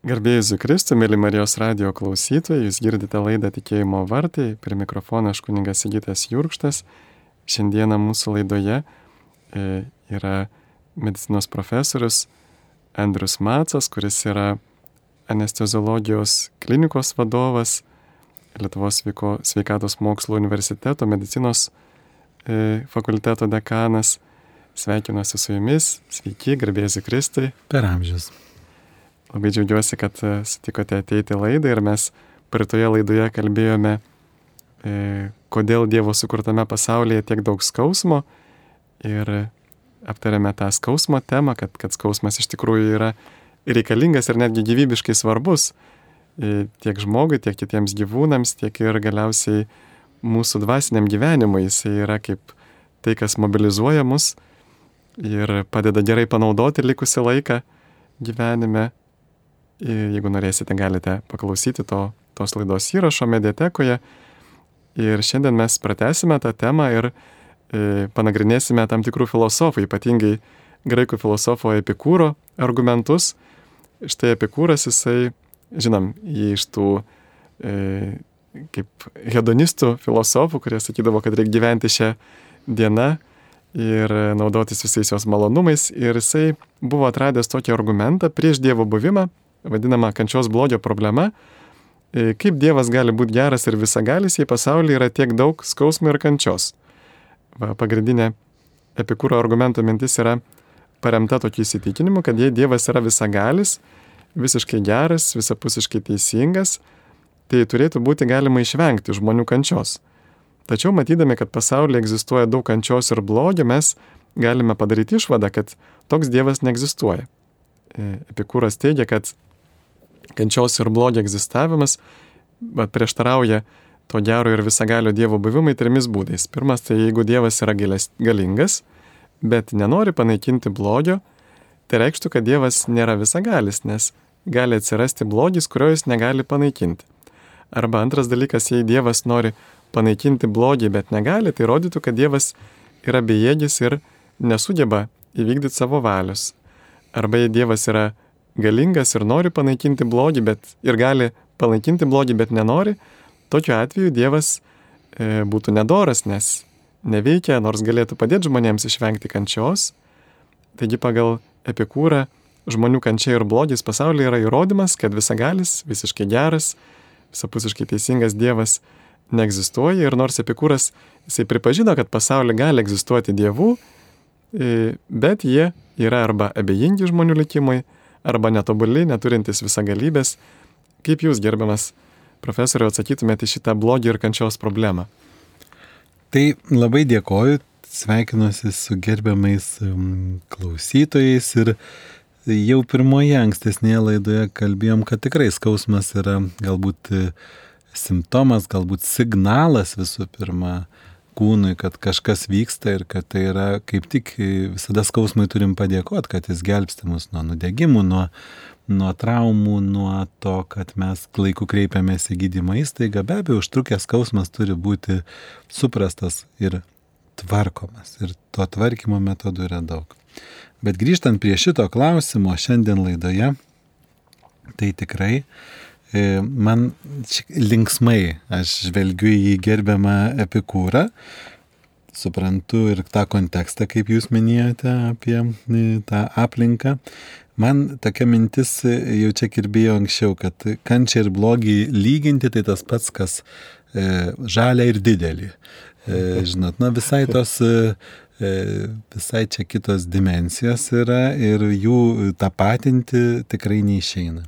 Garbėjus Zukristų, mėly Marijos radio klausytojai, jūs girdite laidą Tikėjimo vartai, prie mikrofono aš kuningas Sigitas Jurkštas. Šiandieną mūsų laidoje e, yra medicinos profesorius Andrius Macas, kuris yra anesteziologijos klinikos vadovas, Lietuvos sveikatos mokslo universiteto medicinos e, fakulteto dekanas. Sveikinuosi su jumis, sveiki, garbėjus Zukristai. Per amžius. Labai džiaugiuosi, kad e, sutikote ateiti laidą ir mes praeitoje laidoje kalbėjome, e, kodėl Dievo sukurtame pasaulyje tiek daug skausmo ir aptarėme tą skausmo temą, kad, kad skausmas iš tikrųjų yra reikalingas ir netgi gyvybiškai svarbus e, tiek žmogui, tiek kitiems gyvūnams, tiek ir galiausiai mūsų dvasiniam gyvenimui. Jis yra kaip tai, kas mobilizuoja mus ir padeda gerai panaudoti likusią laiką gyvenime Jeigu norėsite, galite paklausyti to, tos laidos įrašo mediatekoje. Ir šiandien mes pratesime tą temą ir e, panagrinėsime tam tikrų filosofų, ypatingai graikų filosofo Epikūro argumentus. Štai Epikūras, jisai, žinom, jį iš tų e, kaip hedonistų filosofų, kurie sakydavo, kad reikia gyventi šią dieną ir naudotis visais jos malonumais. Ir jisai buvo atradęs tokį argumentą prieš Dievo buvimą, vadinama kančios blogio problema. E, kaip Dievas gali būti geras ir visagalis, jei pasaulyje yra tiek daug skausmo ir kančios? Va, pagrindinė epikūro argumento mintis yra paremta tokiu įsitikinimu, kad jei Dievas yra visagalis, visiškai geras, visapusiškai teisingas, tai turėtų būti galima išvengti žmonių kančios. Tačiau matydami, kad pasaulyje egzistuoja daug kančios ir blogio, mes galime padaryti išvadą, kad toks Dievas neegzistuoja. E, epikūras teigia, kad kančios ir blogio egzistavimas prieštarauja to gero ir visagalio Dievo buvimai trimis būdais. Pirmas, tai jeigu Dievas yra galingas, bet nenori panaikinti blogio, tai reikštų, kad Dievas nėra visagalis, nes gali atsirasti blogis, kurio jis negali panaikinti. Arba antras dalykas, jei Dievas nori panaikinti blogį, bet negali, tai rodytų, kad Dievas yra bejėgis ir nesugeba įvykdyti savo valios. Arba jei Dievas yra galingas ir nori panaikinti blogį, bet ir gali panaikinti blogį, bet nenori, tokiu atveju Dievas e, būtų nedoras, nes neveikia, nors galėtų padėti žmonėms išvengti kančios. Taigi pagal epikūrą žmonių kančia ir blogis pasaulyje yra įrodymas, kad visagalis, visiškai geras, visapusiškai teisingas Dievas neegzistuoja ir nors epikūras jisai pripažino, kad pasaulyje gali egzistuoti dievų, e, bet jie yra arba abejingi žmonių likimai, arba netobuli, neturintis visagalybės. Kaip jūs, gerbiamas profesoriu, atsakytumėte šitą blogį ir kančios problemą? Tai labai dėkoju, sveikinuosi su gerbiamais um, klausytojais ir jau pirmoje ankstesnėje laidoje kalbėjom, kad tikrai skausmas yra galbūt e, simptomas, galbūt signalas visų pirma kūnui, kad kažkas vyksta ir kad tai yra kaip tik visada skausmui turim padėkoti, kad jis gelbsti mus nuo nudegimų, nuo, nuo traumų, nuo to, kad mes laiku kreipiamės į gydymo įstaigą. Be abejo, užtrukęs skausmas turi būti suprastas ir tvarkomas. Ir to tvarkymo metodų yra daug. Bet grįžtant prie šito klausimo šiandien laidoje, tai tikrai E, man linksmai aš žvelgiu į gerbiamą epikūrą, suprantu ir tą kontekstą, kaip jūs minėjote apie e, tą aplinką. Man tokia mintis e, jau čia kirbėjo anksčiau, kad kančia ir blogį lyginti tai tas pats, kas e, žalia ir didelį. E, žinot, na visai tos e, visai čia kitos dimensijos yra ir jų tapatinti tikrai neišeina.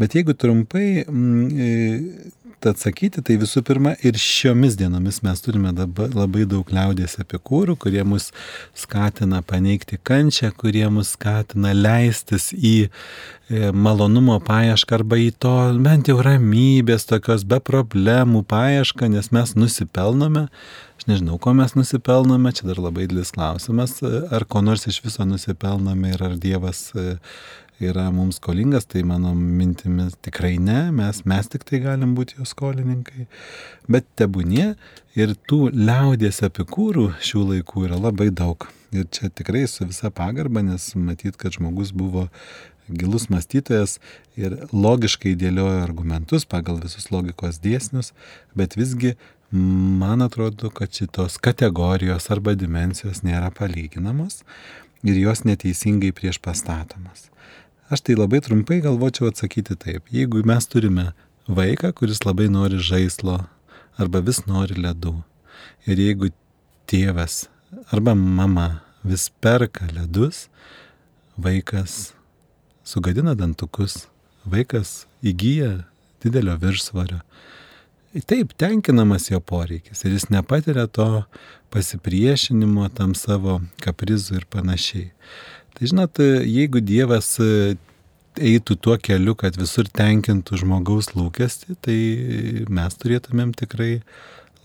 Bet jeigu trumpai mm, e, atsakyti, tai visų pirma ir šiomis dienomis mes turime labai daug liaudės epikūrų, kurie mus skatina paneigti kančią, kurie mus skatina leistis į e, malonumo paiešką arba į to bent jau ramybės, tokios be problemų paiešką, nes mes nusipelnome. Aš nežinau, ko mes nusipelnome, čia dar labai didelis klausimas, ar ko nors iš viso nusipelnome ir ar Dievas e, yra mums skolingas, tai mano mintimis tikrai ne, mes, mes tik tai galim būti jo skolininkai. Bet tebūnie ir tų liaudės epikūrų šių laikų yra labai daug. Ir čia tikrai su visa pagarba, nes matyt, kad žmogus buvo gilus mąstytojas ir logiškai dėlioja argumentus pagal visus logikos dėsnius, bet visgi man atrodo, kad šitos kategorijos arba dimensijos nėra palyginamos ir jos neteisingai prieš pastatomas. Aš tai labai trumpai galvočiau atsakyti taip. Jeigu mes turime vaiką, kuris labai nori žaislo arba vis nori ledų. Ir jeigu tėvas arba mama vis perka ledus, vaikas sugadina dantukus, vaikas įgyja didelio viršsvario. Taip, tenkinamas jo poreikis ir jis nepatiria to pasipriešinimo tam savo kaprizų ir panašiai. Tai žinot, jeigu Dievas eitų tuo keliu, kad visur tenkintų žmogaus lūkesti, tai mes turėtumėm tikrai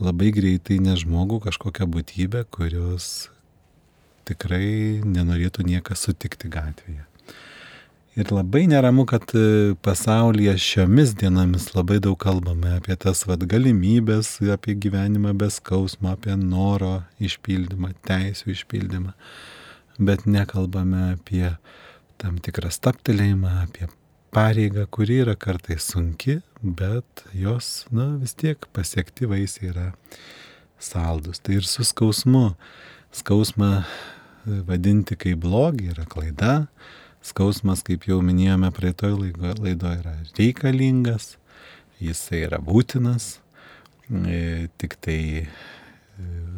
labai greitai ne žmogų kažkokią būtybę, kurios tikrai nenorėtų niekas sutikti gatvėje. Ir labai neramu, kad e, pasaulyje šiomis dienomis labai daug kalbame apie tas vad galimybės, apie gyvenimą be skausmo, apie noro išpildymą, teisų išpildymą, bet nekalbame apie tam tikrą staptelėjimą, apie pareigą, kuri yra kartais sunki, bet jos, na, vis tiek pasiekti vaisiai yra saldus. Tai ir su skausmu. Skausmą vadinti kaip blogį yra klaida Skausmas, kaip jau minėjome praeitoj laidoje, yra reikalingas, jisai yra būtinas, e, tik tai e,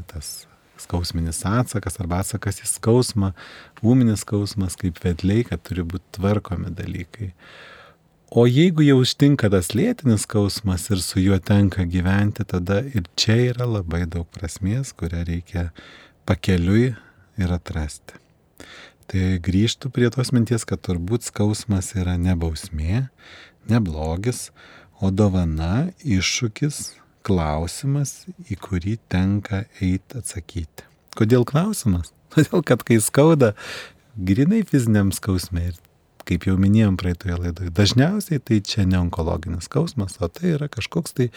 tas skausminis atsakas arba atsakas į skausmą, ūminis skausmas kaip vedliai, kad turi būti tvarkomi dalykai. O jeigu jau ištinka tas lėtinis skausmas ir su juo tenka gyventi, tada ir čia yra labai daug prasmės, kurią reikia pakeliui ir atrasti. Tai grįžtų prie tos minties, kad turbūt skausmas yra ne bausmė, ne blogis, o dovana, iššūkis, klausimas, į kurį tenka eiti atsakyti. Kodėl klausimas? Todėl, kad kai skauda, grinai fiziniam skausmė ir kaip jau minėjom praeitoje laidoje, dažniausiai tai čia ne onkologinis skausmas, o tai yra kažkoks tai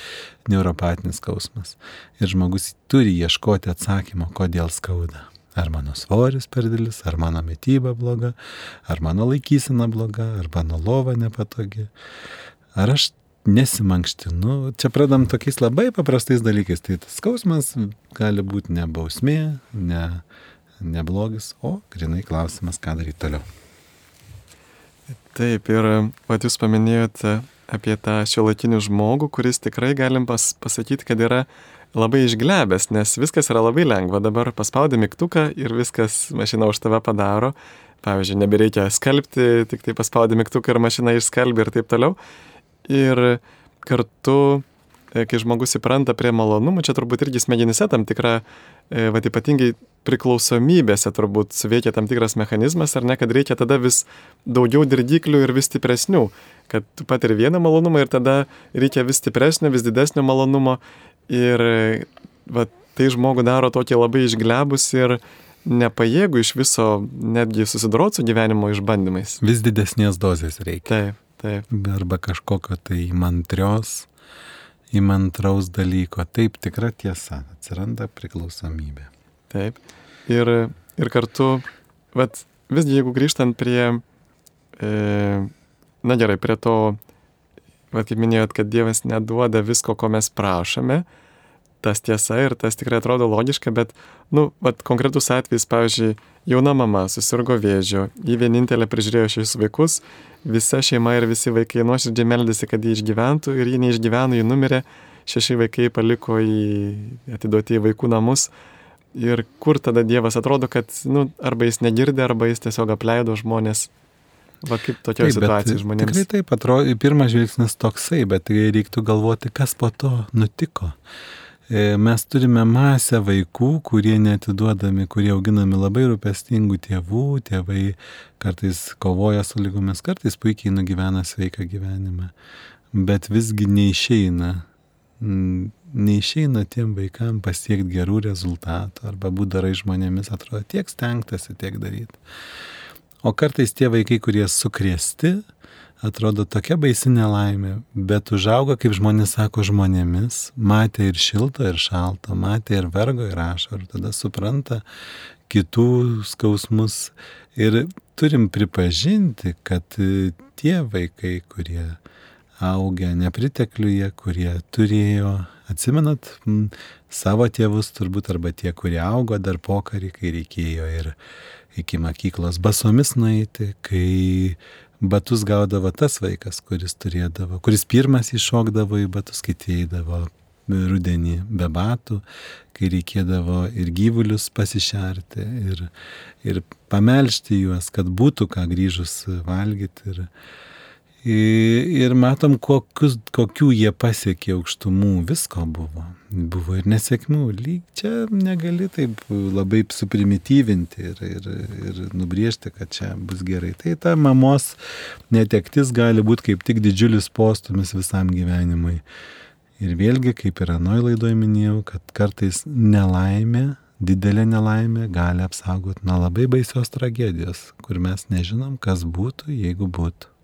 neuropatinis skausmas. Ir žmogus turi ieškoti atsakymo, kodėl skauda. Ar mano svoris per didelis, ar mano mytyba bloga, ar mano laikysena bloga, ar mano lova nepatogi. Ar aš nesimankštinu. Čia pradam tokiais labai paprastais dalykais. Tai tas skausmas gali būti ne bausmė, ne, ne blogis, o grinai klausimas, ką daryti toliau. Taip, ir pat jūs paminėjote apie tą šiuolaikinį žmogų, kuris tikrai galim pas, pasakyti, kad yra labai išglebęs, nes viskas yra labai lengva. Dabar paspaudi mygtuką ir viskas mašina už tave padaro. Pavyzdžiui, nebereikia skalbti, tik tai paspaudi mygtuką ir mašina išskalbi ir taip toliau. Ir kartu, e, kai žmogus įpranta prie malonumų, čia turbūt irgi smegenyse tam tikra, e, va ypatingai priklausomybėse turbūt suveikia tam tikras mechanizmas, ar ne, kad reikia tada vis daugiau dirgiklių ir vis stipresnių, kad tu patiri vieną malonumą ir tada reikia vis stipresnio, vis didesnio malonumo Ir va, tai žmogų daro tokį labai išglebus ir nepajėgų iš viso netgi susidoroti su gyvenimo išbandymais. Vis didesnės dozės reikia. Taip, taip. Arba kažkokio tai įmantrios, įmantraus dalyko. Taip, tikra tiesa, atsiranda priklausomybė. Taip. Ir, ir kartu, vat, visgi jeigu grįžtant prie, e, na gerai, prie to Vat kaip minėjot, kad Dievas neduoda visko, ko mes prašome, tas tiesa ir tas tikrai atrodo logiška, bet, nu, vat konkretus atvejis, pavyzdžiui, jauna mama susirgo vėžiu, ji vienintelė prižiūrėjo šešis vaikus, visa šeima ir visi vaikai nuoširdžiai meldėsi, kad jį išgyventų ir ji neišgyveno, ji numirė, šeši vaikai paliko į atiduoti į vaikų namus. Ir kur tada Dievas atrodo, kad, nu, arba jis negirdė, arba jis tiesiog apleido žmonės Va kaip tokia situacija žmonėms. Tikrai taip atrodo, pirmas žvilgsnis toksai, bet tai reiktų galvoti, kas po to nutiko. E, mes turime masę vaikų, kurie netiduodami, kurie auginami labai rūpestingų tėvų, tėvai kartais kovoja su lygomis, kartais puikiai nugyvena sveiką gyvenimą, bet visgi neišeina, neišeina tiem vaikam pasiekti gerų rezultatų arba būdarai žmonėmis, atrodo, tiek stengtasi, tiek daryti. O kartais tie vaikai, kurie sukrėsti, atrodo tokia baisi nelaimė, bet užauga, kaip žmonės sako, žmonėmis, matė ir šilto, ir šalto, matė ir vergo, ir ašarų, tada supranta kitų skausmus. Ir turim pripažinti, kad tie vaikai, kurie augę nepritekliuje, kurie turėjo, atsimenat, savo tėvus turbūt, arba tie, kurie augo dar pokarį, kai reikėjo ir iki mokyklos basomis nueiti, kai batus gaudavo tas vaikas, kuris turėdavo, kuris pirmas iššokdavo į batus, kiti eidavo rudenį be batų, kai reikėdavo ir gyvulius pasišerti, ir, ir pamelžti juos, kad būtų ką grįžus valgyti. Ir, Ir matom, kokius, kokių jie pasiekė aukštumų, visko buvo. Buvo ir nesėkmių, lyg čia negali taip labai suprimityvinti ir, ir, ir nubriežti, kad čia bus gerai. Tai ta mamos netektis gali būti kaip tik didžiulis postumis visam gyvenimui. Ir vėlgi, kaip ir anoj laidoje minėjau, kad kartais nelaimė, didelė nelaimė gali apsaugoti nuo labai baisios tragedijos, kur mes nežinom, kas būtų, jeigu būtų.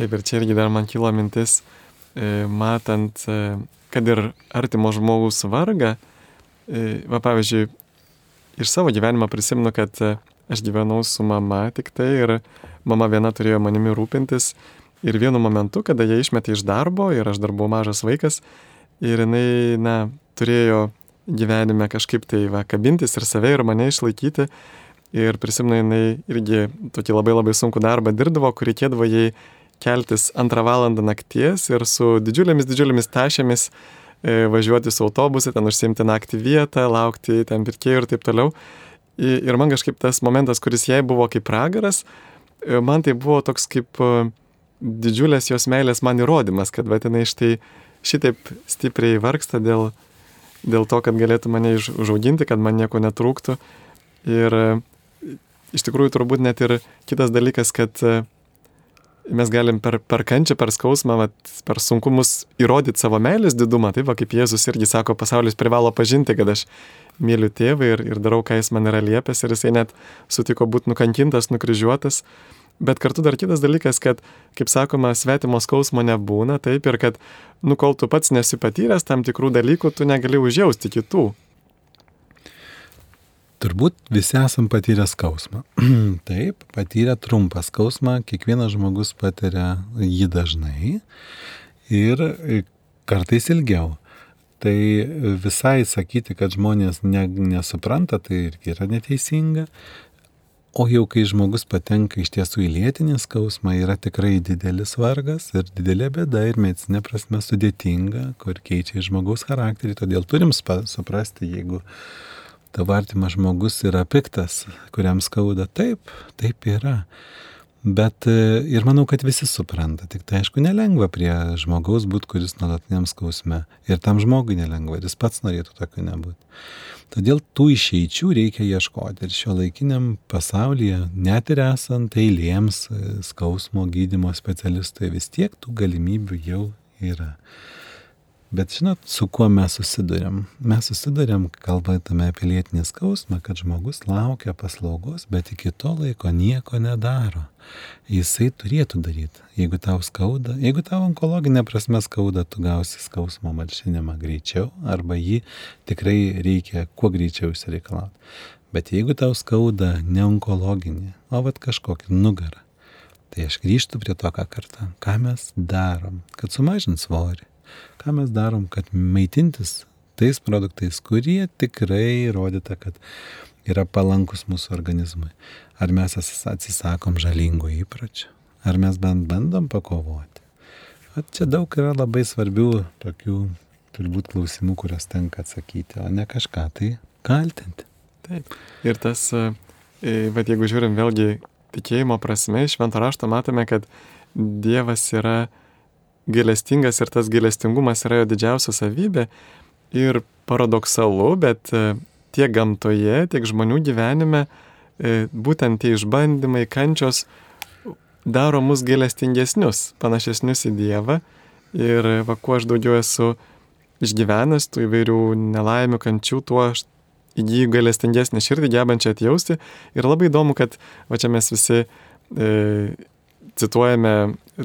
Taip, ir čia irgi dar man kilo mintis, e, matant, e, kad ir artimo žmogaus vargą, e, va pavyzdžiui, iš savo gyvenimo prisimenu, kad aš gyvenau su mama tik tai ir mama viena turėjo manimi rūpintis ir vienu momentu, kada jie išmetė iš darbo ir aš dar buvau mažas vaikas ir jinai, na, turėjo gyvenime kažkaip tai va, kabintis ir save ir mane išlaikyti. Ir prisimenu, jinai irgi tokį labai labai sunku darbą dirbdavo, kur reikėdavo jai keltis antrą valandą nakties ir su didžiulėmis, didžiulėmis tašėmis e, važiuoti su autobusu, ten užsiimti naktį vietą, laukti ten pirkėjų ir taip toliau. Ir man kažkaip tas momentas, kuris jai buvo kaip pragaras, e, man tai buvo toks kaip e, didžiulės jos meilės man įrodymas, kad bet jinai štai šitaip stipriai vargsta dėl, dėl to, kad galėtų mane užauginti, kad man nieko netrūktų. Ir iš tikrųjų turbūt net ir kitas dalykas, kad mes galim per, per kančią, per skausmą, vat, per sunkumus įrodyti savo meilės didumą. Taip, va, kaip Jėzus irgi sako, pasaulis privalo pažinti, kad aš myliu tėvą ir, ir darau, ką jis man yra liepęs ir jisai net sutiko būti nukankintas, nukryžiuotas. Bet kartu dar kitas dalykas, kad, kaip sakoma, svetimo skausmo nebūna, taip, ir kad, nu, kol tu pats nesi patyręs tam tikrų dalykų, tu negali užjausti kitų. Turbūt visi esam patyrę skausmą. Taip, patyrę trumpą skausmą, kiekvienas žmogus patiria jį dažnai ir kartais ilgiau. Tai visai sakyti, kad žmonės ne, nesupranta, tai irgi yra neteisinga. O jau kai žmogus patenka iš tiesų į lėtinį skausmą, yra tikrai didelis vargas ir didelė bėda ir medicinė prasme sudėtinga, kur keičia žmogaus charakterį. Todėl turim suprasti, jeigu tavo artimas žmogus yra piktas, kuriam skauda, taip, taip yra. Bet e, ir manau, kad visi supranta, tik tai aišku nelengva prie žmogaus būti, kuris nuolatiniam skausme. Ir tam žmogui nelengva, ir jis pats norėtų tokio nebūti. Todėl tų išeičių reikia ieškoti. Ir šio laikiniam pasaulyje, net ir esant eilėms e, skausmo gydimo specialistui, vis tiek tų galimybių jau yra. Bet žinot, su kuo mes susidurėm? Mes susidurėm, kalbėtume apie lėtinį skausmą, kad žmogus laukia paslaugos, bet iki to laiko nieko nedaro. Jisai turėtų daryti. Jeigu tau skauda, jeigu tau onkologinė prasme skauda, tu gausi skausmo malšinimą greičiau arba jį tikrai reikia kuo greičiau išsireikalauti. Bet jeigu tau skauda ne onkologinė, o vat kažkokį nugarą, tai aš grįžtu prie to, ką kartą, ką mes darom, kad sumažint svorį ką mes darom, kad maitintis tais produktais, kurie tikrai įrodyta, kad yra palankus mūsų organizmui. Ar mes atsisakom žalingų įpročių, ar mes bent bandom pakovoti. At čia daug yra labai svarbių tokių turbūt klausimų, kurias tenka atsakyti, o ne kažką tai kaltinti. Taip. Ir tas, bet jeigu žiūrim vėlgi tikėjimo prasme, iš švento rašto matome, kad Dievas yra gailestingas ir tas gailestingumas yra jo didžiausia savybė. Ir paradoksalu, bet e, tiek gamtoje, tiek žmonių gyvenime e, būtent tie išbandymai, kančios daro mus gailestingesnius, panašesnius į Dievą. Ir va, kuo aš daugiau esu išgyvenęs tų įvairių nelaimių, kančių, tuo aš įgyju gailestingesnį širdį, gebančią atjausti. Ir labai įdomu, kad va čia mes visi e, cituojame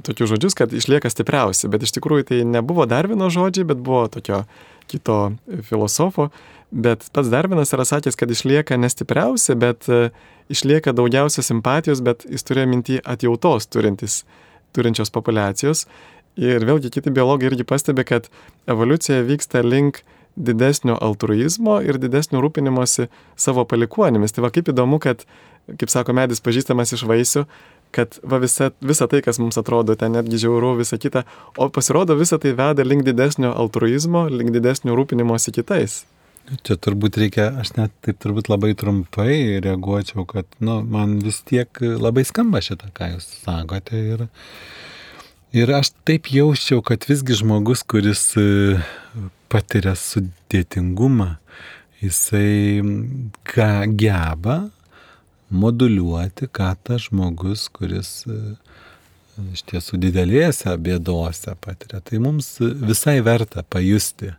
tokius žodžius, kad išlieka stipriausi, bet iš tikrųjų tai nebuvo Darvino žodžiai, bet buvo tokio kito filosofo, bet pats Darvinas yra sakęs, kad išlieka nestipriausi, bet e, išlieka daugiausia simpatijos, bet jis turėjo minti atjautos turintis, turinčios populacijos. Ir vėlgi kiti biologai irgi pastebi, kad evoliucija vyksta link didesnio altruizmo ir didesnio rūpinimosi savo palikuonimis. Tai va kaip įdomu, kad, kaip sako medis pažįstamas iš vaisių, kad va visa, visa tai, kas mums atrodo ten netgi žiauru, visa kita, o pasirodo visa tai veda link didesnio altruizmo, link didesnio rūpinimosi kitais. Čia turbūt reikia, aš net taip turbūt labai trumpai reaguočiau, kad nu, man vis tiek labai skamba šitą, ką jūs sakote. Ir, ir aš taip jausčiau, kad visgi žmogus, kuris e, patiria sudėtingumą, jisai ką geba moduliuoti, ką tas žmogus, kuris e, iš tiesų didelėse bėdose patiria. Tai mums visai verta pajusti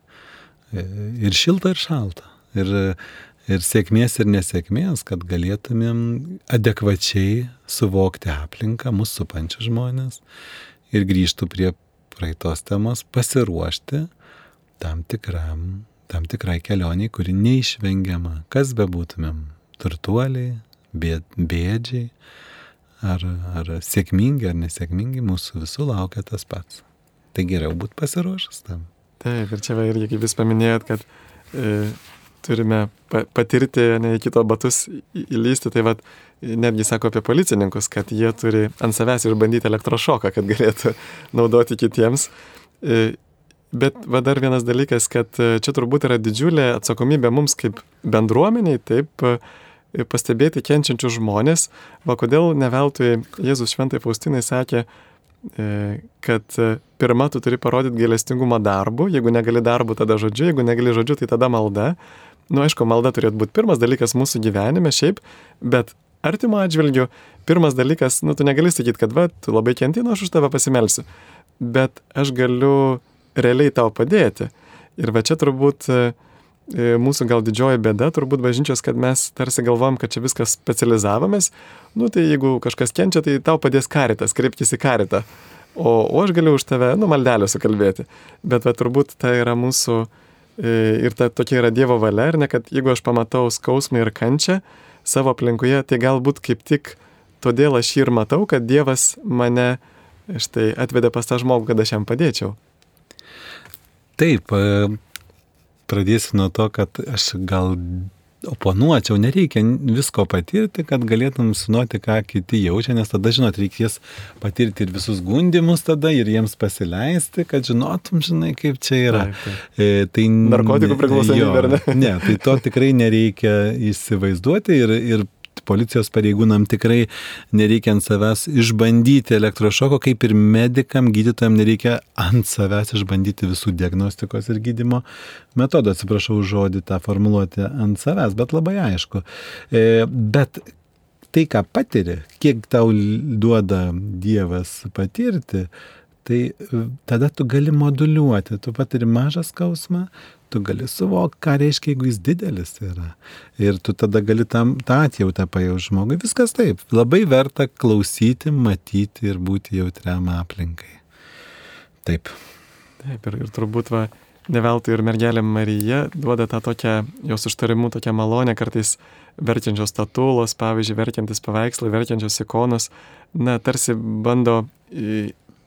ir šilta, ir šalta. Ir, ir sėkmės, ir nesėkmės, kad galėtumėm adekvačiai suvokti aplinką, mūsų supančius žmonės ir grįžtų prie praeitos temos, pasiruošti tam, tikram, tam tikrai kelioniai, kuri neišvengiama, kas bebūtumėm - turtuoliai, bėdžiai, ar, ar sėkmingi, ar nesėkmingi, mūsų visų laukia tas pats. Tai geriau būti pasiruošęs tam. Taip, ir čia va irgi, kaip jūs paminėjot, kad e, turime pa, patirti, ne į kito batus įlysti, tai vad netgi sako apie policininkus, kad jie turi ant savęs išbandyti elektrošoką, kad galėtų naudoti kitiems. E, bet va dar vienas dalykas, kad e, čia turbūt yra didžiulė atsakomybė mums kaip bendruomeniai, taip pastebėti kenčiančius žmonės, va kodėl neveltui Jėzus šventai Faustinai sakė, E, kad e, pirmą tu turi parodyti gailestingumą darbu, jeigu negali darbu, tada žodžiu, jeigu negali žodžiu, tai tada malda. Nu, aišku, malda turėtų būti pirmas dalykas mūsų gyvenime šiaip, bet artimo atžvilgiu, pirmas dalykas, nu, tu negali sakyti, kad, va, tu labai kentino, aš už tave pasimelsiu, bet aš galiu realiai tau padėti. Ir va čia turbūt uh, mūsų gal didžioji bėda turbūt bažnyčios, kad mes tarsi galvom, kad čia viskas specializavomės. Nu tai jeigu kažkas kenčia, tai tau padės karitas, kreipkis į karitą. O, o aš galiu už tave, nu, maldelę sukalbėti. Bet va, turbūt tai yra mūsų e, ir ta tokia yra Dievo valia, ar ne, kad jeigu aš pamatau skausmą ir kančią savo aplinkoje, tai galbūt kaip tik todėl aš jį ir matau, kad Dievas mane štai atvedė pas tą žmogų, kad aš jam padėčiau. Taip, pradėsiu nuo to, kad aš gal oponuočiau, nereikia visko patirti, kad galėtum sunuoti, ką kiti jaučia, nes tada, žinot, reikės patirti ir visus gundimus tada ir jiems pasileisti, kad žinotum, žinai, kaip čia yra. Taip, taip. E, tai, Narkotikų priklausomybė, ar ne? Ne, tai to tikrai nereikia įsivaizduoti ir, ir policijos pareigūnam tikrai nereikia ant savęs išbandyti elektrošoko, kaip ir medikam, gydytojam nereikia ant savęs išbandyti visų diagnostikos ir gydimo metodų. Atsiprašau žodį tą formuluoti ant savęs, bet labai aišku. E, bet tai, ką patiri, kiek tau duoda Dievas patirti, tai tada tu gali moduliuoti, tu patiri mažą skausmą, tu gali suvokti, ką reiškia, jeigu jis didelis yra. Ir tu tada gali tam, tą atjautą pajausti žmogui. Viskas taip. Labai verta klausyti, matyti ir būti jautriam aplinkai. Taip. Taip, ir, ir turbūt va, neveltui ir mergelė Marija duoda tą tokią, jos užtarimu tokią malonę, kartais verčiančios statulos, pavyzdžiui, verkiantis paveikslai, verkiančios ikonos, na, tarsi bando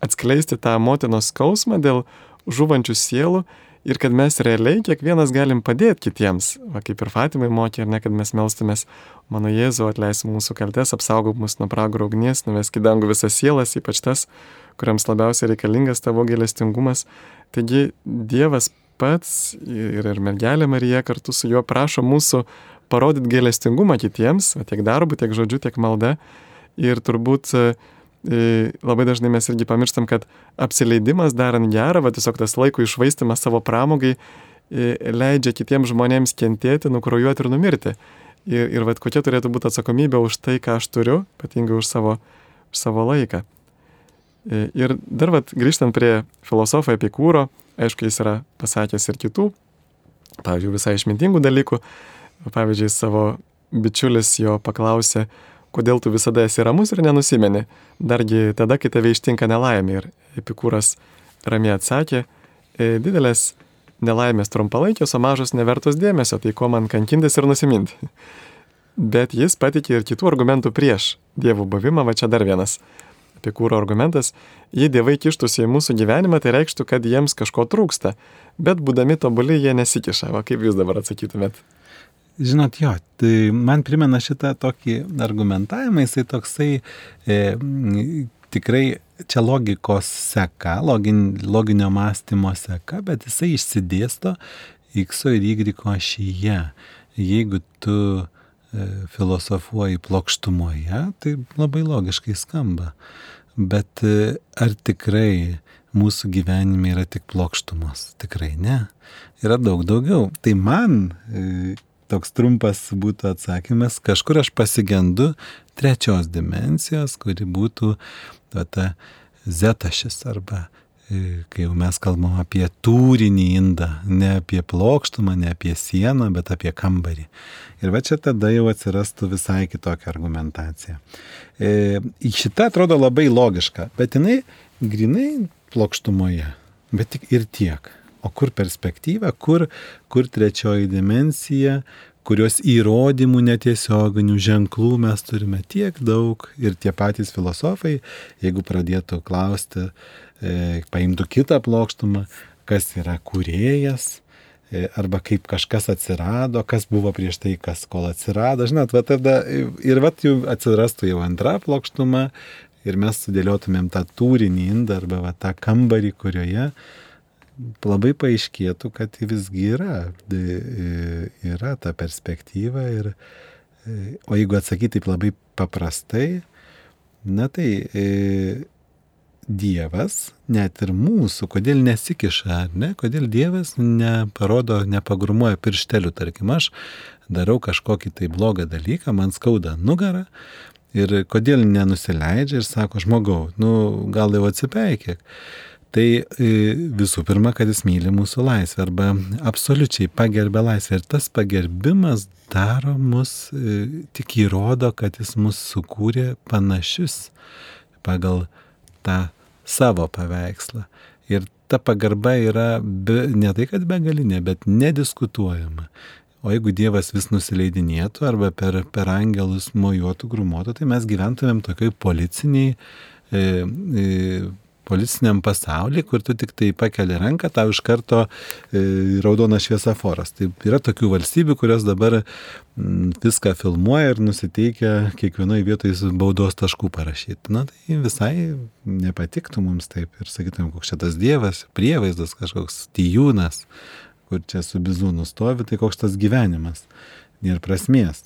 atskleisti tą motinos skausmą dėl žuvančių sielų ir kad mes realiai kiekvienas galim padėti kitiems, va, kaip ir Fatimai mokė, ar ne, kad mes melstumės, mano Jėzu, atleis mūsų kaltes, apsaugok mus nuo pragaro ugnies, nuvesk į dangų visas sielas, ypač tas, kuriams labiausiai reikalingas tavo gėlestingumas. Taigi Dievas pats ir, ir mergelė Marija kartu su juo prašo mūsų parodyti gėlestingumą kitiems, tiek darbu, tiek žodžiu, tiek malda. Ir turbūt uh, labai dažnai mes irgi pamirštam, kad apsileidimas darant gerą, va tiesiog tas laiko išvaistimas savo pramogai leidžia kitiems žmonėms kentėti, nukrojuoti ir numirti. Ir, ir va kokia turėtų būti atsakomybė už tai, ką aš turiu, ypatingai už savo, už savo laiką. Ir dar va grįžtant prie filosofo Epikūro, aišku, jis yra pasakęs ir kitų, pavyzdžiui, visai išmintingų dalykų. Pavyzdžiui, savo bičiulis jo paklausė, kodėl tu visada esi ramus ir nenusimeni, dargi tada, kai tave ištinka nelaimė. Ir Epikūras ramiai atsakė, e, didelės nelaimės trumpalaikės, o mažos nevertos dėmesio, tai ko man kankintis ir nusiminti. bet jis patikė ir kitų argumentų prieš Dievo buvimą, va čia dar vienas apie kūro argumentas, jei dievai kištųsi į mūsų gyvenimą, tai reikštų, kad jiems kažko trūksta, bet būdami tobuli jie nesikiša. Va kaip jūs dabar atsakytumėt? Žinot, jo, tai man primena šitą tokį argumentavimą, jisai toksai e, tikrai čia logikos seka, login, loginio mąstymo seka, bet jisai išsidėsto X ir Y ašyje. Jeigu tu e, filosofuoji plokštumoje, tai labai logiškai skamba. Bet e, ar tikrai mūsų gyvenime yra tik plokštumos? Tikrai ne. Yra daug daugiau. Tai man e, toks trumpas būtų atsakymas, kažkur aš pasigendu trečios dimensijos, kuri būtų ta, ta zetašis arba e, kai jau mes kalbam apie turinį indą, ne apie plokštumą, ne apie sieną, bet apie kambarį. Ir va čia tada jau atsirastų visai kitokia argumentacija. E, šita atrodo labai logiška, bet jinai grinai plokštumoje, bet tik ir tiek. O kur perspektyva, kur, kur trečioji dimensija, kurios įrodymų netiesioginių ženklų mes turime tiek daug? Ir tie patys filosofai, jeigu pradėtų klausti, e, paimtų kitą plokštumą, kas yra kūrėjas, e, arba kaip kažkas atsirado, kas buvo prieš tai, kas kol atsirado, žinot, va tada ir va jau atsirastų jau antra plokštuma ir mes sudėliotumėm tą turinį indą arba va tą kambarį, kurioje labai paaiškėtų, kad visgi yra, yra ta perspektyva. Ir, o jeigu atsakyti taip labai paprastai, na tai e, Dievas, net ir mūsų, kodėl nesikiša, ne, kodėl Dievas neparodo, nepagrumuoja pirštelių, tarkim, aš darau kažkokį tai blogą dalyką, man skauda nugarą ir kodėl nenusileidžia ir sako, žmogau, nu gal jau atsipeikėk. Tai e, visų pirma, kad jis myli mūsų laisvę arba absoliučiai pagerbė laisvę. Ir tas pagerbimas daro mus, e, tik įrodo, kad jis mus sukūrė panašius pagal tą savo paveikslą. Ir ta pagarba yra be, ne tai, kad begalinė, bet nediskutuojama. O jeigu Dievas vis nusileidinėtų arba per, per angelus mojuotų, grumuotų, tai mes gyventumėm tokioj policiniai e, e, policiniam pasaulyje, kur tu tik tai pakeli ranką, tau iš karto e, raudonas šviesaforas. Tai yra tokių valstybių, kurios dabar m, mm, viską filmuoja ir nusiteikia kiekvienoje vietoje baudos taškų parašyti. Na tai visai nepatiktų mums taip ir sakytumėm, koks čia tas dievas, prievaizdas kažkoks tijūnas, kur čia su bizūnu stovi, tai koks tas gyvenimas. Nėra prasmės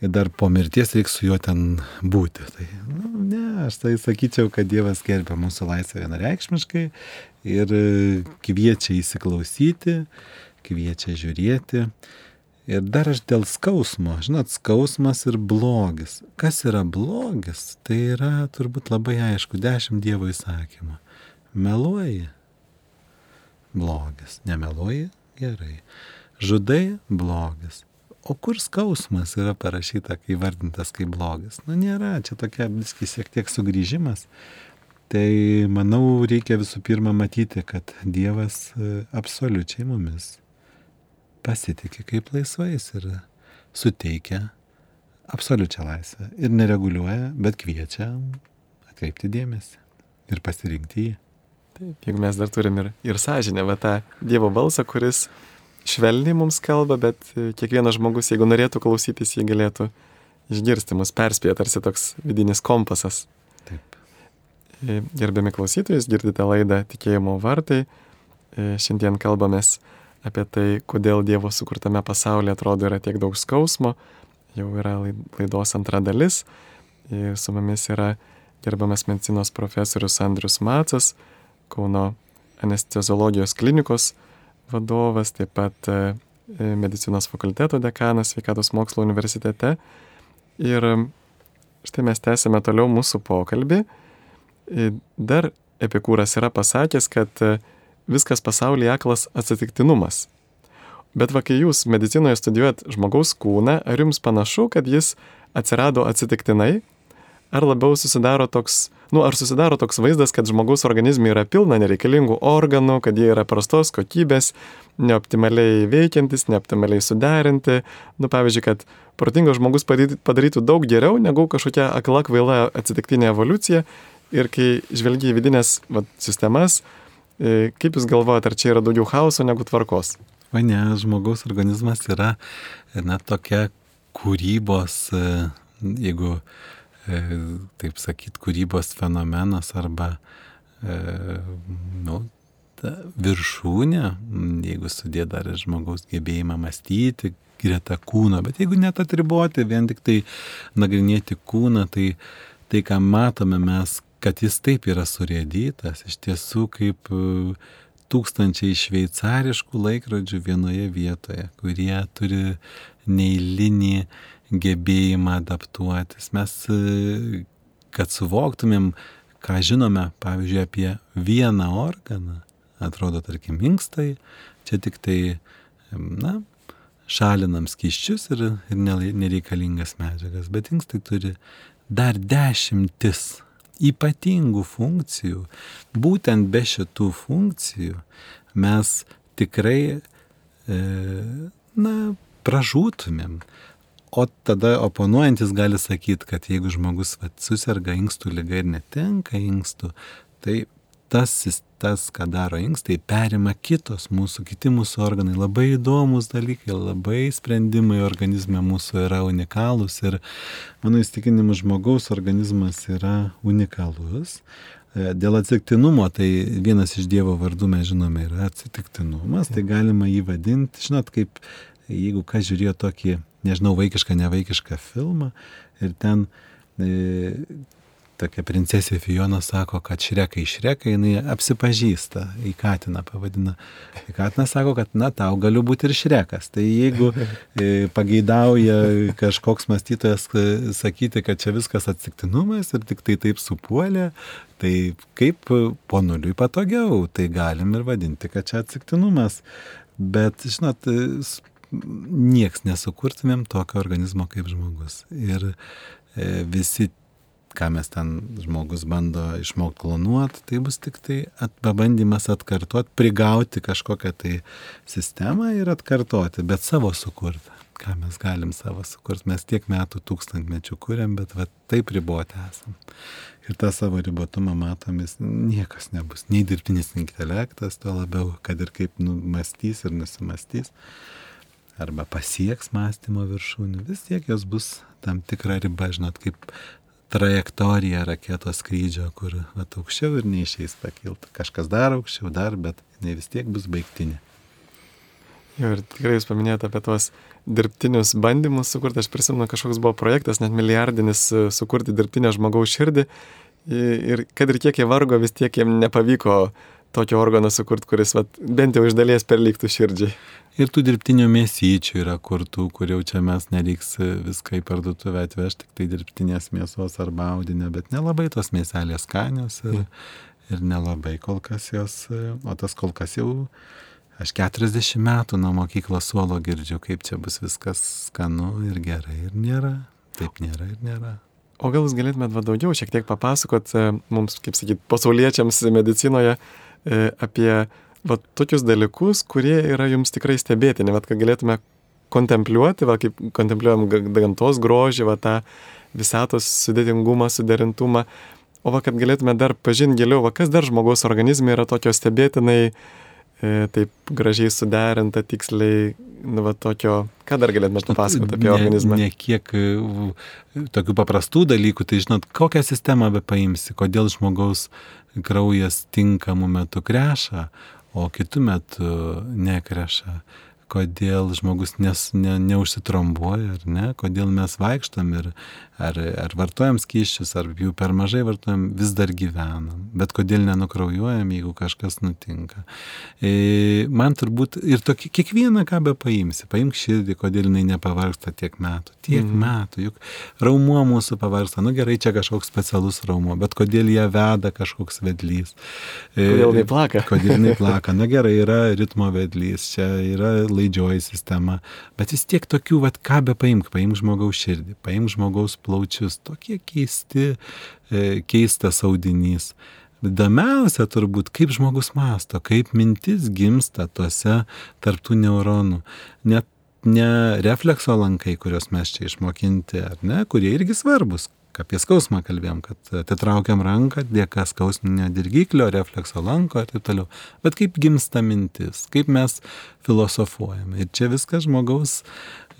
ir dar po mirties reiks su juo ten būti. Tai, nu, ne, aš tai sakyčiau, kad Dievas gerbia mūsų laisvę vienareikšmiškai ir kviečia įsiklausyti, kviečia žiūrėti. Ir dar aš dėl skausmo, žinot, skausmas ir blogis. Kas yra blogis, tai yra turbūt labai aišku, dešimt Dievo įsakymų. Meluoji, blogis, nemeluoji, gerai. Žudai, blogis o kur skausmas yra parašyta, kai vardintas kaip blogis? Nu, nėra, čia tokia viskai šiek tiek sugrįžimas. Tai manau, reikia visų pirma matyti, kad Dievas e, absoliučiai mumis pasitikė kaip laisvais ir suteikia absoliučią laisvę. Ir nereguliuoja, bet kviečia atkreipti dėmesį ir pasirinkti jį. Taip, jeigu mes dar turim ir, ir sąžinę, va tą Dievo balsą, kuris švelniai mums kalba, bet e, kiekvienas žmogus, jeigu norėtų klausytis, jį galėtų išgirsti, mus perspėja tarsi toks vidinis kompasas. Taip. E, gerbiami klausytojai, girdite laidą Tikėjimo vartai. E, šiandien kalbamės apie tai, kodėl Dievo sukurtame pasaulyje atrodo yra tiek daug skausmo. Jau yra laidos antra dalis. Ir su mumis yra gerbiamas medicinos profesorius Andrius Macas, Kauno anesteziologijos klinikos vadovas, taip pat e, e, medicinos fakulteto dekanas sveikatos mokslo universitete. Ir e, štai mes tęsime toliau mūsų pokalbį. Dar Epikūras yra pasakęs, kad viskas pasaulyje aklas atsitiktinumas. Bet va, kai jūs medicinoje studijuojat žmogaus kūną, ar jums panašu, kad jis atsirado atsitiktinai, ar labiau susidaro toks, nu, ar susidaro toks vaizdas, kad žmogaus organizme yra pilna nereikalingų organų, kad jie yra prastos kokybės, neoptimaliai veikiantis, neoptimaliai suderinti. Nu, pavyzdžiui, kad protingas žmogus padarytų daug geriau negu kažkokia akla kvaila atsitiktinė evoliucija. Ir kai žvelgia į vidinės va, sistemas, e, kaip Jūs galvojate, ar čia yra daugiau chaoso negu tvarkos? O ne, žmogaus organizmas yra, na, tokia kūrybos, e, jeigu taip sakyt, kūrybos fenomenas arba, nu, viršūnė, jeigu sudė dar ir žmogaus gebėjimą mąstyti greta kūno, bet jeigu net atriboti, vien tik tai nagrinėti kūną, tai tai, ką matome mes, kad jis taip yra surėdytas, iš tiesų kaip e, tūkstančiai šveicariškų laikrodžių vienoje vietoje, kurie turi neįlinį gebėjimą adaptuotis. Mes, kad suvoktumėm, ką žinome, pavyzdžiui, apie vieną organą, atrodo, tarkim, inkstai, čia tik tai, na, šalinam skyščius ir, ir nereikalingas medžiagas, bet inkstai turi dar dešimtis ypatingų funkcijų. Būtent be šitų funkcijų mes tikrai, e, na, pražūtumėm. O tada oponuojantis gali sakyti, kad jeigu žmogus vat, susirga inkstų lyga ir netenka inkstų, tai tas, tas, ką daro inkstai, perima kitos mūsų, kiti mūsų organai. Labai įdomus dalykai, labai sprendimai organizme mūsų yra unikalūs ir mano įstikinimu žmogaus organizmas yra unikalus. E, dėl atsitiktinumo, tai vienas iš Dievo vardų mes žinome yra atsitiktinumas, tai galima jį vadinti, žinot, kaip jeigu kas žiūrėjo tokį, nežinau, vaikišką, nevaikišką filmą ir ten e, tokia princesė Fiona sako, kad šrekai šrekai, jinai apsipažįsta, į Katiną pavadina. Į Katiną sako, kad na tau galiu būti ir šrekas. Tai jeigu e, pageidauja kažkoks mąstytojas e, sakyti, kad čia viskas atsitiktinumas ir tik tai taip supuolė, tai kaip ponuliui patogiau, tai galim ir vadinti, kad čia atsitiktinumas. Bet, žinot, nieks nesukurtumėm tokio organizmo kaip žmogus. Ir e, visi ką mes ten žmogus bando išmokti klonuoti, tai bus tik tai at, pabandymas atkartoti, prigauti kažkokią tai sistemą ir atkartoti, bet savo sukurtą. Ką mes galim savo sukurti, mes tiek metų tūkstantmečių kuriam, bet va, taip riboti esam. Ir tą savo ribotumą matomis niekas nebus. Nei dirbtinis intelektas, tuo labiau, kad ir kaip numastys ir nusimastys arba pasieks mąstymo viršūnį, vis tiek jos bus tam tikra riba, žinot, kaip trajektoriją raketos skrydžio, kur vat, aukščiau ir neišeis pakilti. Kažkas dar aukščiau, dar, bet ne vis tiek bus baigtinė. Jo, ir tikrai jūs paminėjote apie tuos dirbtinius bandymus sukurti. Aš prisimenu, kažkoks buvo projektas, net milijardinis, e, sukurti dirbtinę žmogaus širdį. Ir kad ir kiek jie vargo, vis tiek jiems nepavyko tokio organo sukurti, kuris vat, bent jau iš dalies perliktų širdžiai. Ir tų dirbtinių mėsyčių yra kurtų, kur jau čia mes nereiks viską į parduotuvę atvežti, tik tai dirbtinės mėsos arba audinio, bet nelabai tos mėselės skanios ir, ir nelabai kol kas jos, o tas kol kas jau aš 40 metų nuo mokyklos suolo girdžiu, kaip čia bus viskas skanu ir gerai ir nėra. Taip nėra ir nėra. O gal jūs galėtumėt va daugiau šiek tiek papasakot e, mums, kaip sakyt, pasauliečiams medicinoje apie va, tokius dalykus, kurie yra jums tikrai stebėtini, va, kad galėtume kontempliuoti, va, kaip kontempliuojam gamtos grožį, va, tą visatos sudėtingumą, suderintumą, o va, kad galėtume dar pažinti giliau, va, kas dar žmogaus organizme yra tokio stebėtinai, e, taip gražiai suderinta, tiksliai, nu, va, tokio, ką dar galėtume papasakoti apie ne, organizmą? Ne kiek e, tokių paprastų dalykų, tai žinot, kokią sistemą be paimsi, kodėl žmogaus kraujas tinkamu metu kreša, o kitų metų nekreša, kodėl žmogus nes, ne, neužsitrombuoja, ar ne, kodėl mes vaikštam ir ar, ar vartojam skyščius, ar jų per mažai vartojam, vis dar gyvenam. Bet kodėl nenukraujuojam, jeigu kažkas nutinka. E, man turbūt ir tokį, kiekvieną ką be paimsi, paimk širdį, kodėl jinai nepavargsta tiek metų. Tiek mm. metų, juk raumuo mūsų pavargsta. Nu gerai, čia kažkoks specialus raumuo, bet kodėl ją veda kažkoks vedlys. E, kodėl jinai plaka? kodėl jinai plaka. Na gerai, yra ritmo vedlys, čia yra laidžioji sistema, bet vis tiek tokių, vad ką be paimk, paimk žmogaus širdį, paimk žmogaus plaučius, tokie keisti, e, keistas audinys. Įdomiausia turbūt, kaip žmogus masto, kaip mintis gimsta tuose tarptų neuronų. Net ne reflekso lankai, kuriuos mes čia išmokinti, ar ne, kurie irgi svarbus, apie skausmą kalbėjom, kad atitraukiam ranką dėka skausminio dirgiklio, reflekso lanko ir taip toliau. Bet kaip gimsta mintis, kaip mes filosofuojame. Ir čia viskas žmogaus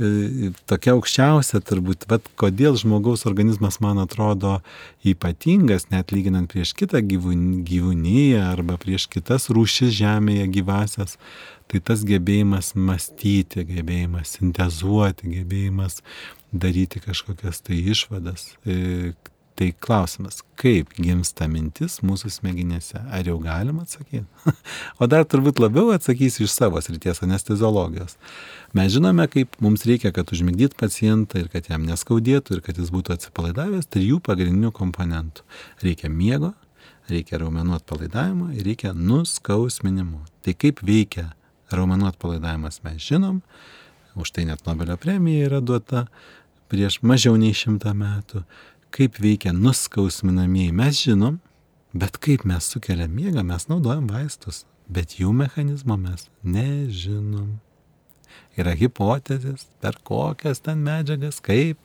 e, tokia aukščiausia turbūt, bet kodėl žmogaus organizmas man atrodo ypatingas, net lyginant prieš kitą gyvūnyje arba prieš kitas rūšis žemėje gyvasias, tai tas gebėjimas mąstyti, gebėjimas sintezuoti, gebėjimas daryti kažkokias tai išvadas. E, tai klausimas, kaip gimsta mintis mūsų smegenėse? Ar jau galima atsakyti? o dar turbūt labiau atsakysiu iš savo srities anesteziologijos. Mes žinome, kaip mums reikia, kad užmigdyt pacientą ir kad jam neskaudėtų ir kad jis būtų atsipalaidavęs trijų pagrindinių komponentų. Reikia miego, reikia raumenų atpalaidavimo ir reikia nuskausminimo. Tai kaip veikia raumenų atpalaidavimas mes žinom, už tai net Nobelio premija yra duota prieš mažiau nei šimtą metų, kaip veikia nuskausminamieji, mes žinom, bet kaip mes sukeliam miegą, mes naudojam vaistus, bet jų mechanizmo mes nežinom. Yra hipotezės, per kokias ten medžiagas, kaip,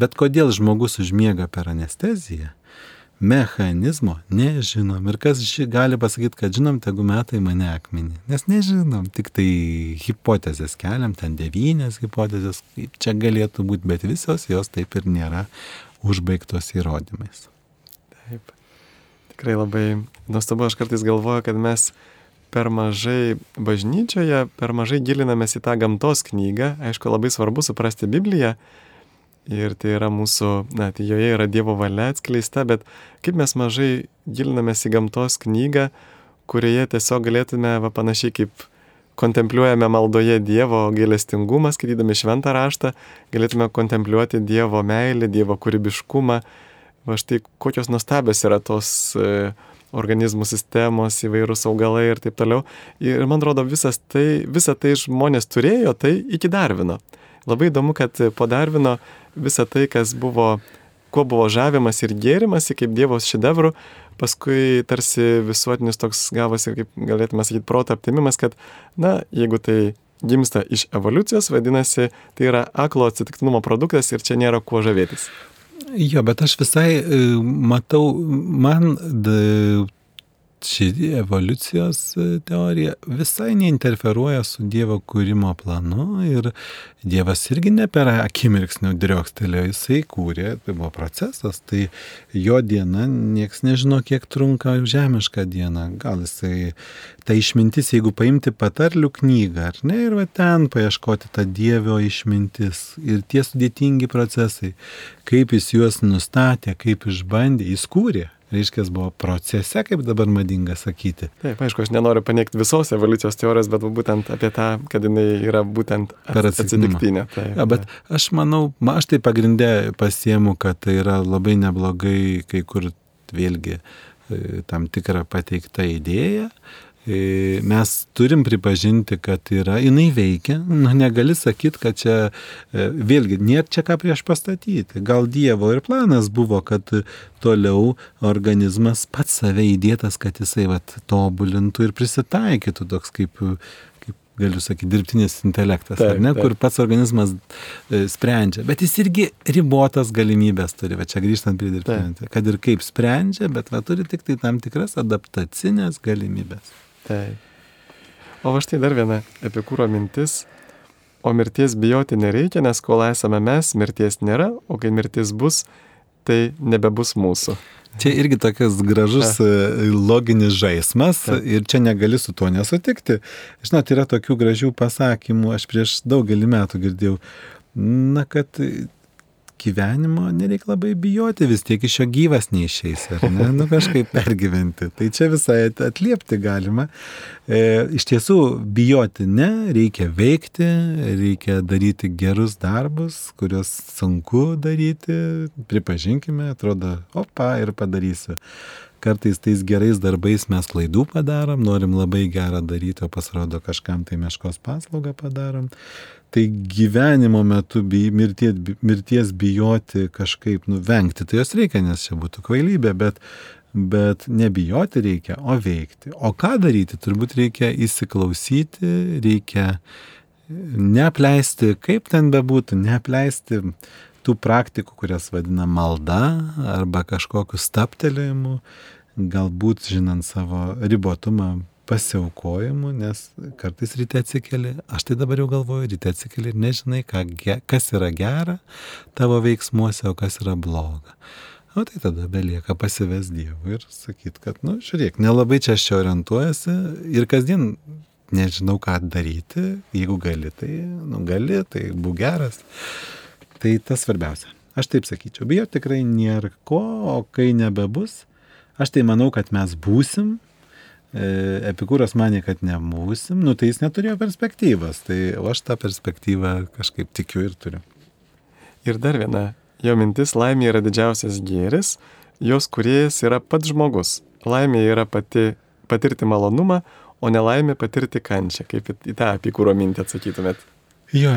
bet kodėl žmogus užmiega per anesteziją, mechanizmo nežinom. Ir kas gali pasakyti, kad žinom, tegu metai mane akmenį. Nes nežinom, tik tai hipotezės keliam, ten devynės hipotezės, kaip čia galėtų būti, bet visos jos taip ir nėra užbaigtos įrodymais. Taip. Tikrai labai nuostabu, aš kartais galvoju, kad mes per mažai bažnyčioje, per mažai gilinamės į tą gamtos knygą. Aišku, labai svarbu suprasti Bibliją, ir tai yra mūsų, na, tai joje yra Dievo valia atskleista, bet kaip mes mažai gilinamės į gamtos knygą, kurioje tiesiog galėtume, va panašiai kaip kontempliuojame maldoje Dievo gailestingumą, skaitydami šventą raštą, galėtume kontempliuoti Dievo meilę, Dievo kūrybiškumą. Va štai kokios nuostabios yra tos e, organizmų sistemos, įvairūs augalai ir taip toliau. Ir man atrodo, visas tai, visą tai žmonės turėjo, tai iki Darvino. Labai įdomu, kad po Darvino visa tai, kas buvo, kuo buvo žavimas ir gėrimas, kaip Dievo šedevrų, paskui tarsi visuotinis toks gavosi, kaip galėtume sakyti, proto aptimimas, kad, na, jeigu tai gimsta iš evoliucijos, vadinasi, tai yra aklo atsitiktinumo produktas ir čia nėra kuo žavėtis. Jo, bet aš visai e, matau, man ši evoliucijos e, teorija visai neinterferuoja su Dievo kūrimo planu ir Dievas irgi ne per akimirksnių driokstelėjo, jisai kūrė, tai buvo procesas, tai jo diena, nieks nežino, kiek trunka žemiška diena, gal jisai, ta išmintis, jeigu paimti patarlių knygą, ar ne, ir va ten paieškoti tą Dievo išmintis ir tie sudėtingi procesai, kaip jis juos nustatė, kaip išbandė, jis kūrė reiškia, buvo procese, kaip dabar madinga sakyti. Taip, aišku, aš nenoriu paneigti visos evoliucijos teorijos, bet būtent apie tą, kad jinai yra būtent atsitiktinė. Taip, ja, bet taip. aš manau, aš tai pagrindė pasiemu, kad tai yra labai neblogai kai kur vėlgi e, tam tikrą pateiktą idėją, mes turim pripažinti, kad yra, jinai veikia, nu, negali sakyti, kad čia, e, vėlgi, nėra čia ką prieš pastatyti. Gal Dievo ir planas buvo, kad toliau organizmas pats save įdėtas, kad jisai vat, tobulintų ir prisitaikytų toks kaip galiu sakyti, dirbtinis intelektas, taip, ne, taip. kur pats organizmas e, sprendžia. Bet jis irgi ribotas galimybės turi, va čia grįžtant prie dirbtinio, kad ir kaip sprendžia, bet va turi tik tai tam tikras adaptacinės galimybės. Taip. O va štai dar viena epikūro mintis. O mirties bijoti nereikia, nes kol esame mes, mirties nėra, o kai mirtis bus, tai nebebus mūsų. Čia irgi tokias gražus. E, loginis žaismas ja. ir čia negali su tuo nesutikti. Žinot, yra tokių gražių pasakymų, aš prieš daugelį metų girdėjau, na, kad gyvenimo nereikia labai bijoti, vis tiek iš jo gyvas neišeis, ar ne, nu kažkaip pergyventi. Tai čia visai atliepti galima. E, iš tiesų, bijoti ne, reikia veikti, reikia daryti gerus darbus, kuriuos sunku daryti, pripažinkime, atrodo, opa ir padarysiu. kartais tais gerais darbais mes klaidų padarom, norim labai gerą daryti, o pasirodo kažkam tai meškos paslaugą padarom. Tai gyvenimo metu bij, mirties, mirties bijoti kažkaip nuvengti, tai jos reikia, nes čia būtų kvailybė, bet, bet nebijoti reikia, o veikti. O ką daryti? Turbūt reikia įsiklausyti, reikia neapleisti, kaip ten bebūtų, neapleisti tų praktikų, kurias vadina malda arba kažkokiu staptelėjimu, galbūt žinant savo ribotumą pasiaukojimu, nes kartais ryte atsikeli, aš tai dabar jau galvoju, ryte atsikeli ir nežinai, ką, kas yra gera tavo veiksmuose, o kas yra bloga. O tai tada belieka pasives Dievui ir sakyt, kad, nu, žiūrėk, nelabai čia aš čia orientuojasi ir kasdien nežinau, ką daryti, jeigu gali, tai, nu, gali, tai būk geras. Tai tas svarbiausia. Aš taip sakyčiau, bijoti tikrai nėra ko, o kai nebebus, aš tai manau, kad mes būsim. E, Epikūras manė, kad nebūsim, nu tai jis neturėjo perspektyvas, tai aš tą perspektyvą kažkaip tikiu ir turiu. Ir dar viena, jo mintis laimė yra didžiausias gėris, jos kuriejas yra pats žmogus. Laimė yra pati patirti malonumą, o nelaimė patirti kančią. Kaip į tą apikūro mintį atsakytumėt? Jo,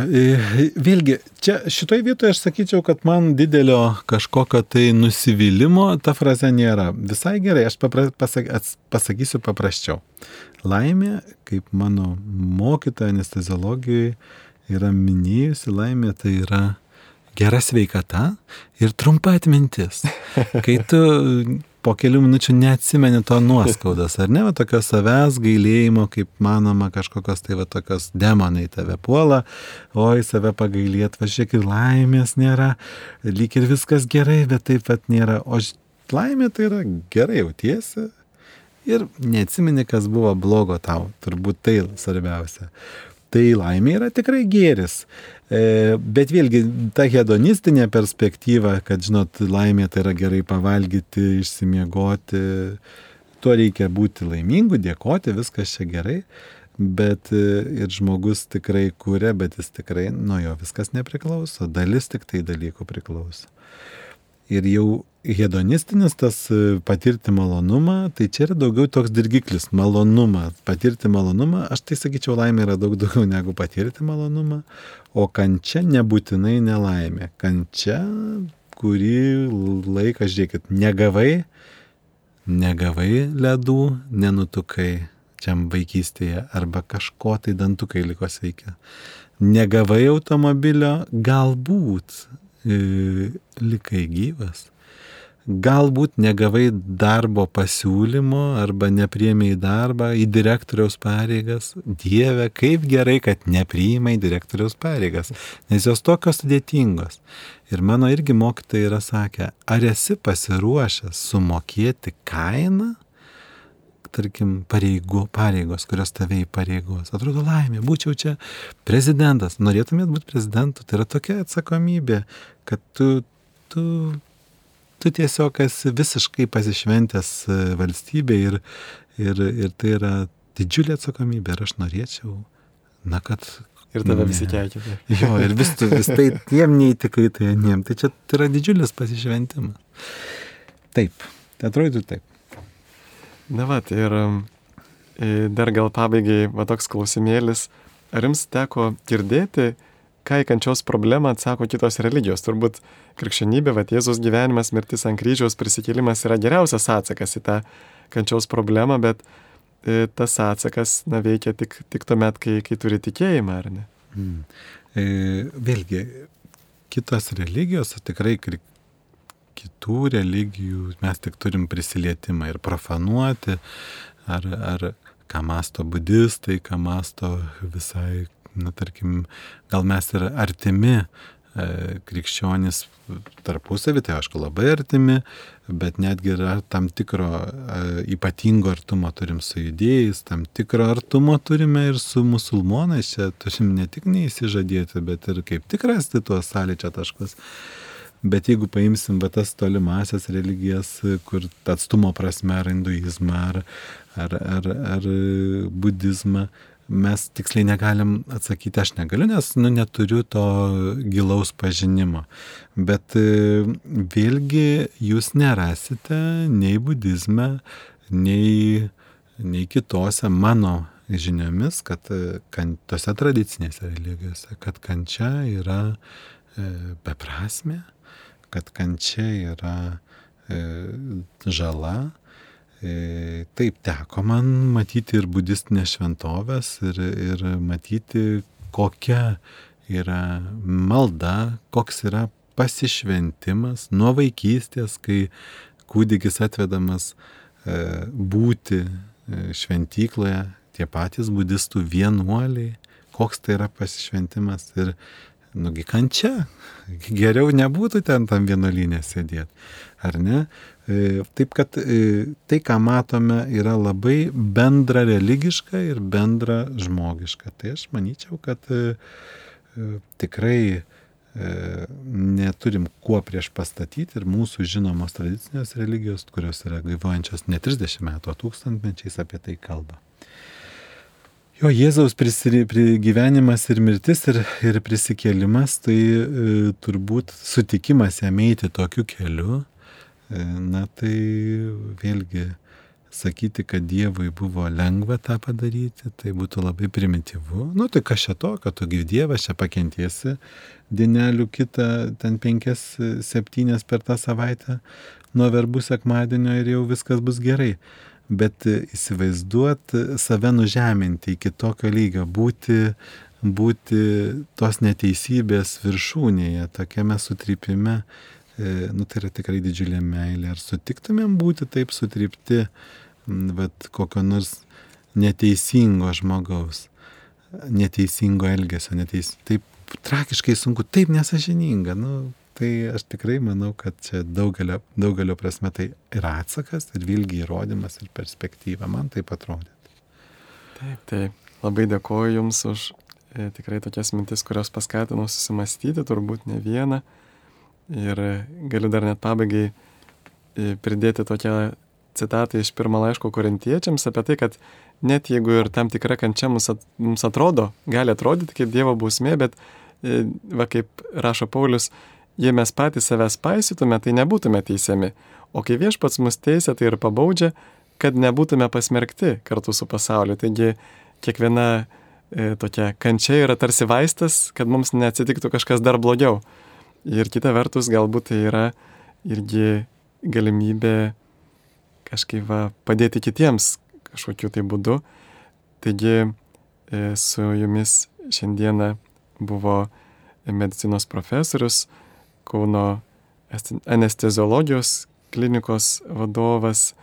vėlgi, čia šitoje vietoje aš sakyčiau, kad man didelio kažkokio tai nusivylimų ta fraze nėra. Visai gerai, aš papra, pasak, pasakysiu paprasčiau. Laimė, kaip mano mokytoja anesteziologijoje yra minėjusi, laimė tai yra gera sveikata ir trumpa atmintis. Kai tu po kelių minučių neatsimeni to nuoskaudas, ar ne, va tokios savęs gailėjimo, kaip manoma, kažkokios tai va tokios demonai tave puola, oi save pagailėt, važiuok ir laimės nėra, lyg ir viskas gerai, bet taip pat nėra, o laimė tai yra gerai jautiesi ir neatsimeni, kas buvo blogo tau, turbūt tai svarbiausia. Tai laimė yra tikrai gėris. E, bet vėlgi, ta hedonistinė perspektyva, kad, žinot, laimė tai yra gerai pavalgyti, išsimiegoti, tuo reikia būti laimingu, dėkoti, viskas čia gerai. Bet e, ir žmogus tikrai kūrė, bet jis tikrai nuo jo viskas nepriklauso, dalis tik tai dalykų priklauso. Ir jau hedonistinis tas e, patirti malonumą, tai čia yra daugiau toks dirgiklis - malonumą. Patirti malonumą, aš tai sakyčiau, laimė yra daug daugiau negu patirti malonumą, o kančia nebūtinai nelaimė. Kančia, kurį laiką, žiūrėkit, negavai, negavai ledų, nenutukai čia vaikystėje arba kažko tai dantukai liko sveikia. Negavai automobilio, galbūt E, likai gyvas. Galbūt negavai darbo pasiūlymo arba nepriėmė į darbą, į direktoriaus pareigas. Dieve, kaip gerai, kad nepriima į direktoriaus pareigas, nes jos tokios sudėtingos. Ir mano irgi mokytojai yra sakę, ar esi pasiruošęs sumokėti kainą tarkim, pareigų, pareigos, kurios tave įpareigos. Atrodo laimė, būčiau čia prezidentas, norėtumėt būti prezidentu, tai yra tokia atsakomybė, kad tu, tu, tu tiesiog esi visiškai pasišventęs e, valstybė ir, ir, ir tai yra didžiulė atsakomybė ir aš norėčiau, na, kad Ir tada visi keikia. Jo, ir vis, vis tai tiem neįtikai, tai aniem. Tai čia tai yra didžiulis pasišventimas. Taip, tai atrodytų taip. Na va, ir e, dar gal pabaigai va toks klausimėlis. Ar jums teko girdėti, ką į kančios problemą atsako kitos religijos? Turbūt krikščionybė, va Jėzus gyvenimas, mirtis ant kryžiaus, prisikėlimas yra geriausias atsakas į tą kančios problemą, bet e, tas atsakas na, veikia tik, tik tuomet, kai, kai turi tikėjimą, ar ne? Mm. E, vėlgi, kitos religijos tikrai kitų religijų mes tik turim prisilietimą ir profanuoti, ar, ar ką masto budistai, ką masto visai, na tarkim, gal mes ir artimi e, krikščionys tarpusavį, tai aišku labai artimi, bet netgi yra tam tikro e, ypatingo artumo turim su judėjais, tam tikro artumo turime ir su musulmonais, čia turim ne tik neįsižadėti, bet ir kaip tik rasti tuos sąlyčio taškus. Bet jeigu paimsim va tas tolimasias religijas, kur atstumo prasme ar hinduizmą, ar, ar, ar, ar budizmą, mes tiksliai negalim atsakyti, aš negaliu, nes nu, neturiu to gilaus pažinimo. Bet e, vėlgi jūs nerasite nei budizme, nei, nei kitose mano žiniomis, kad kan, tose tradicinėse religijose, kad kančia yra e, beprasmė, kad kančia yra e, žala, E, taip, teko man matyti ir budistinės šventovės, ir, ir matyti, kokia yra malda, koks yra pasišventimas nuo vaikystės, kai kūdikis atvedamas e, būti e, šventykloje, tie patys budistų vienuoliai, koks tai yra pasišventimas ir nugi kančia, geriau nebūtų ten tam vienuolynė sėdėti, ar ne? E, taip kad e, tai, ką matome, yra labai bendra religiška ir bendra žmogiška. Tai aš manyčiau, kad e, tikrai neturim kuo prieš pastatyti ir mūsų žinomos tradicinės religijos, kurios yra gyvojančios ne 30 metų, o tūkstantmečiais apie tai kalba. Jo Jėzaus gyvenimas ir mirtis ir, ir prisikėlimas, tai e, turbūt sutikimas jam eiti tokiu keliu, na tai vėlgi sakyti, kad Dievui buvo lengva tą padaryti, tai būtų labai primityvu. Nu tai kas čia to, kad tu gyv Dievas čia pakentiesi dienelių kitą, ten penkias, septynias per tą savaitę nuo verbų sekmadienio ir jau viskas bus gerai. Bet įsivaizduot save nužeminti iki tokio lygio, būti, būti tos neteisybės viršūnėje, tokiame sutrypime, nu, tai yra tikrai didžiulė meilė. Ar sutiktumėm būti taip sutrypti, bet kokio nors neteisingo žmogaus, neteisingo elgesio, neteis... taip tragiškai sunku, taip nesažininga. Nu, tai aš tikrai manau, kad čia daugelio, daugelio prasme tai yra atsakas ir vilgi įrodymas ir perspektyva. Man taip atrodė. Taip, taip. Labai dėkoju Jums už e, tikrai tokias mintis, kurios paskatino susimastyti, turbūt ne vieną. Ir galiu dar net pabaigai e, pridėti tokią citatą iš pirmo laiško korintiečiams apie tai, kad net jeigu ir tam tikra kančia mums, at, mums atrodo, gali atrodyti kaip Dievo bausmė, bet, e, va kaip rašo Paulius, jei mes patys savęs paisytume, tai nebūtume teisiami. O kai viešpats mus teisė, tai ir pabaudžia, kad nebūtume pasmerkti kartu su pasauliu. Taigi kiekviena e, tokia kančia yra tarsi vaistas, kad mums neatsitiktų kažkas dar blogiau. Ir kita vertus, galbūt tai yra irgi galimybė kažkaip va, padėti kitiems kažkokiu tai būdu. Taigi e, su jumis šiandieną buvo medicinos profesorius, Kauno anesteziologijos klinikos vadovas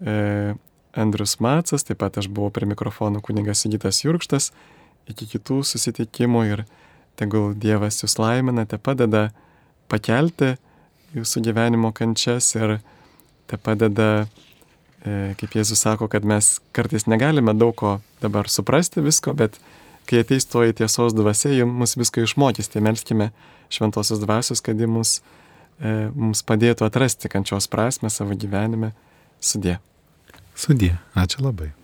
e, Andrius Macas, taip pat aš buvau prie mikrofonų kunigas Sigitas Jurkštas. Iki kitų susitikimų ir tegul Dievas jūs laimina, te padeda pakelti jūsų gyvenimo kančias ir te padeda, e, kaip Jėzus sako, kad mes kartais negalime daug ko dabar suprasti visko, bet kai ateis toji tiesos dvasia, ji mus visko išmokys, tai melskime šventosios dvasios, kad ji mus, e, mums padėtų atrasti kančios prasme savo gyvenime. Sudė. Sudė. Ačiū labai.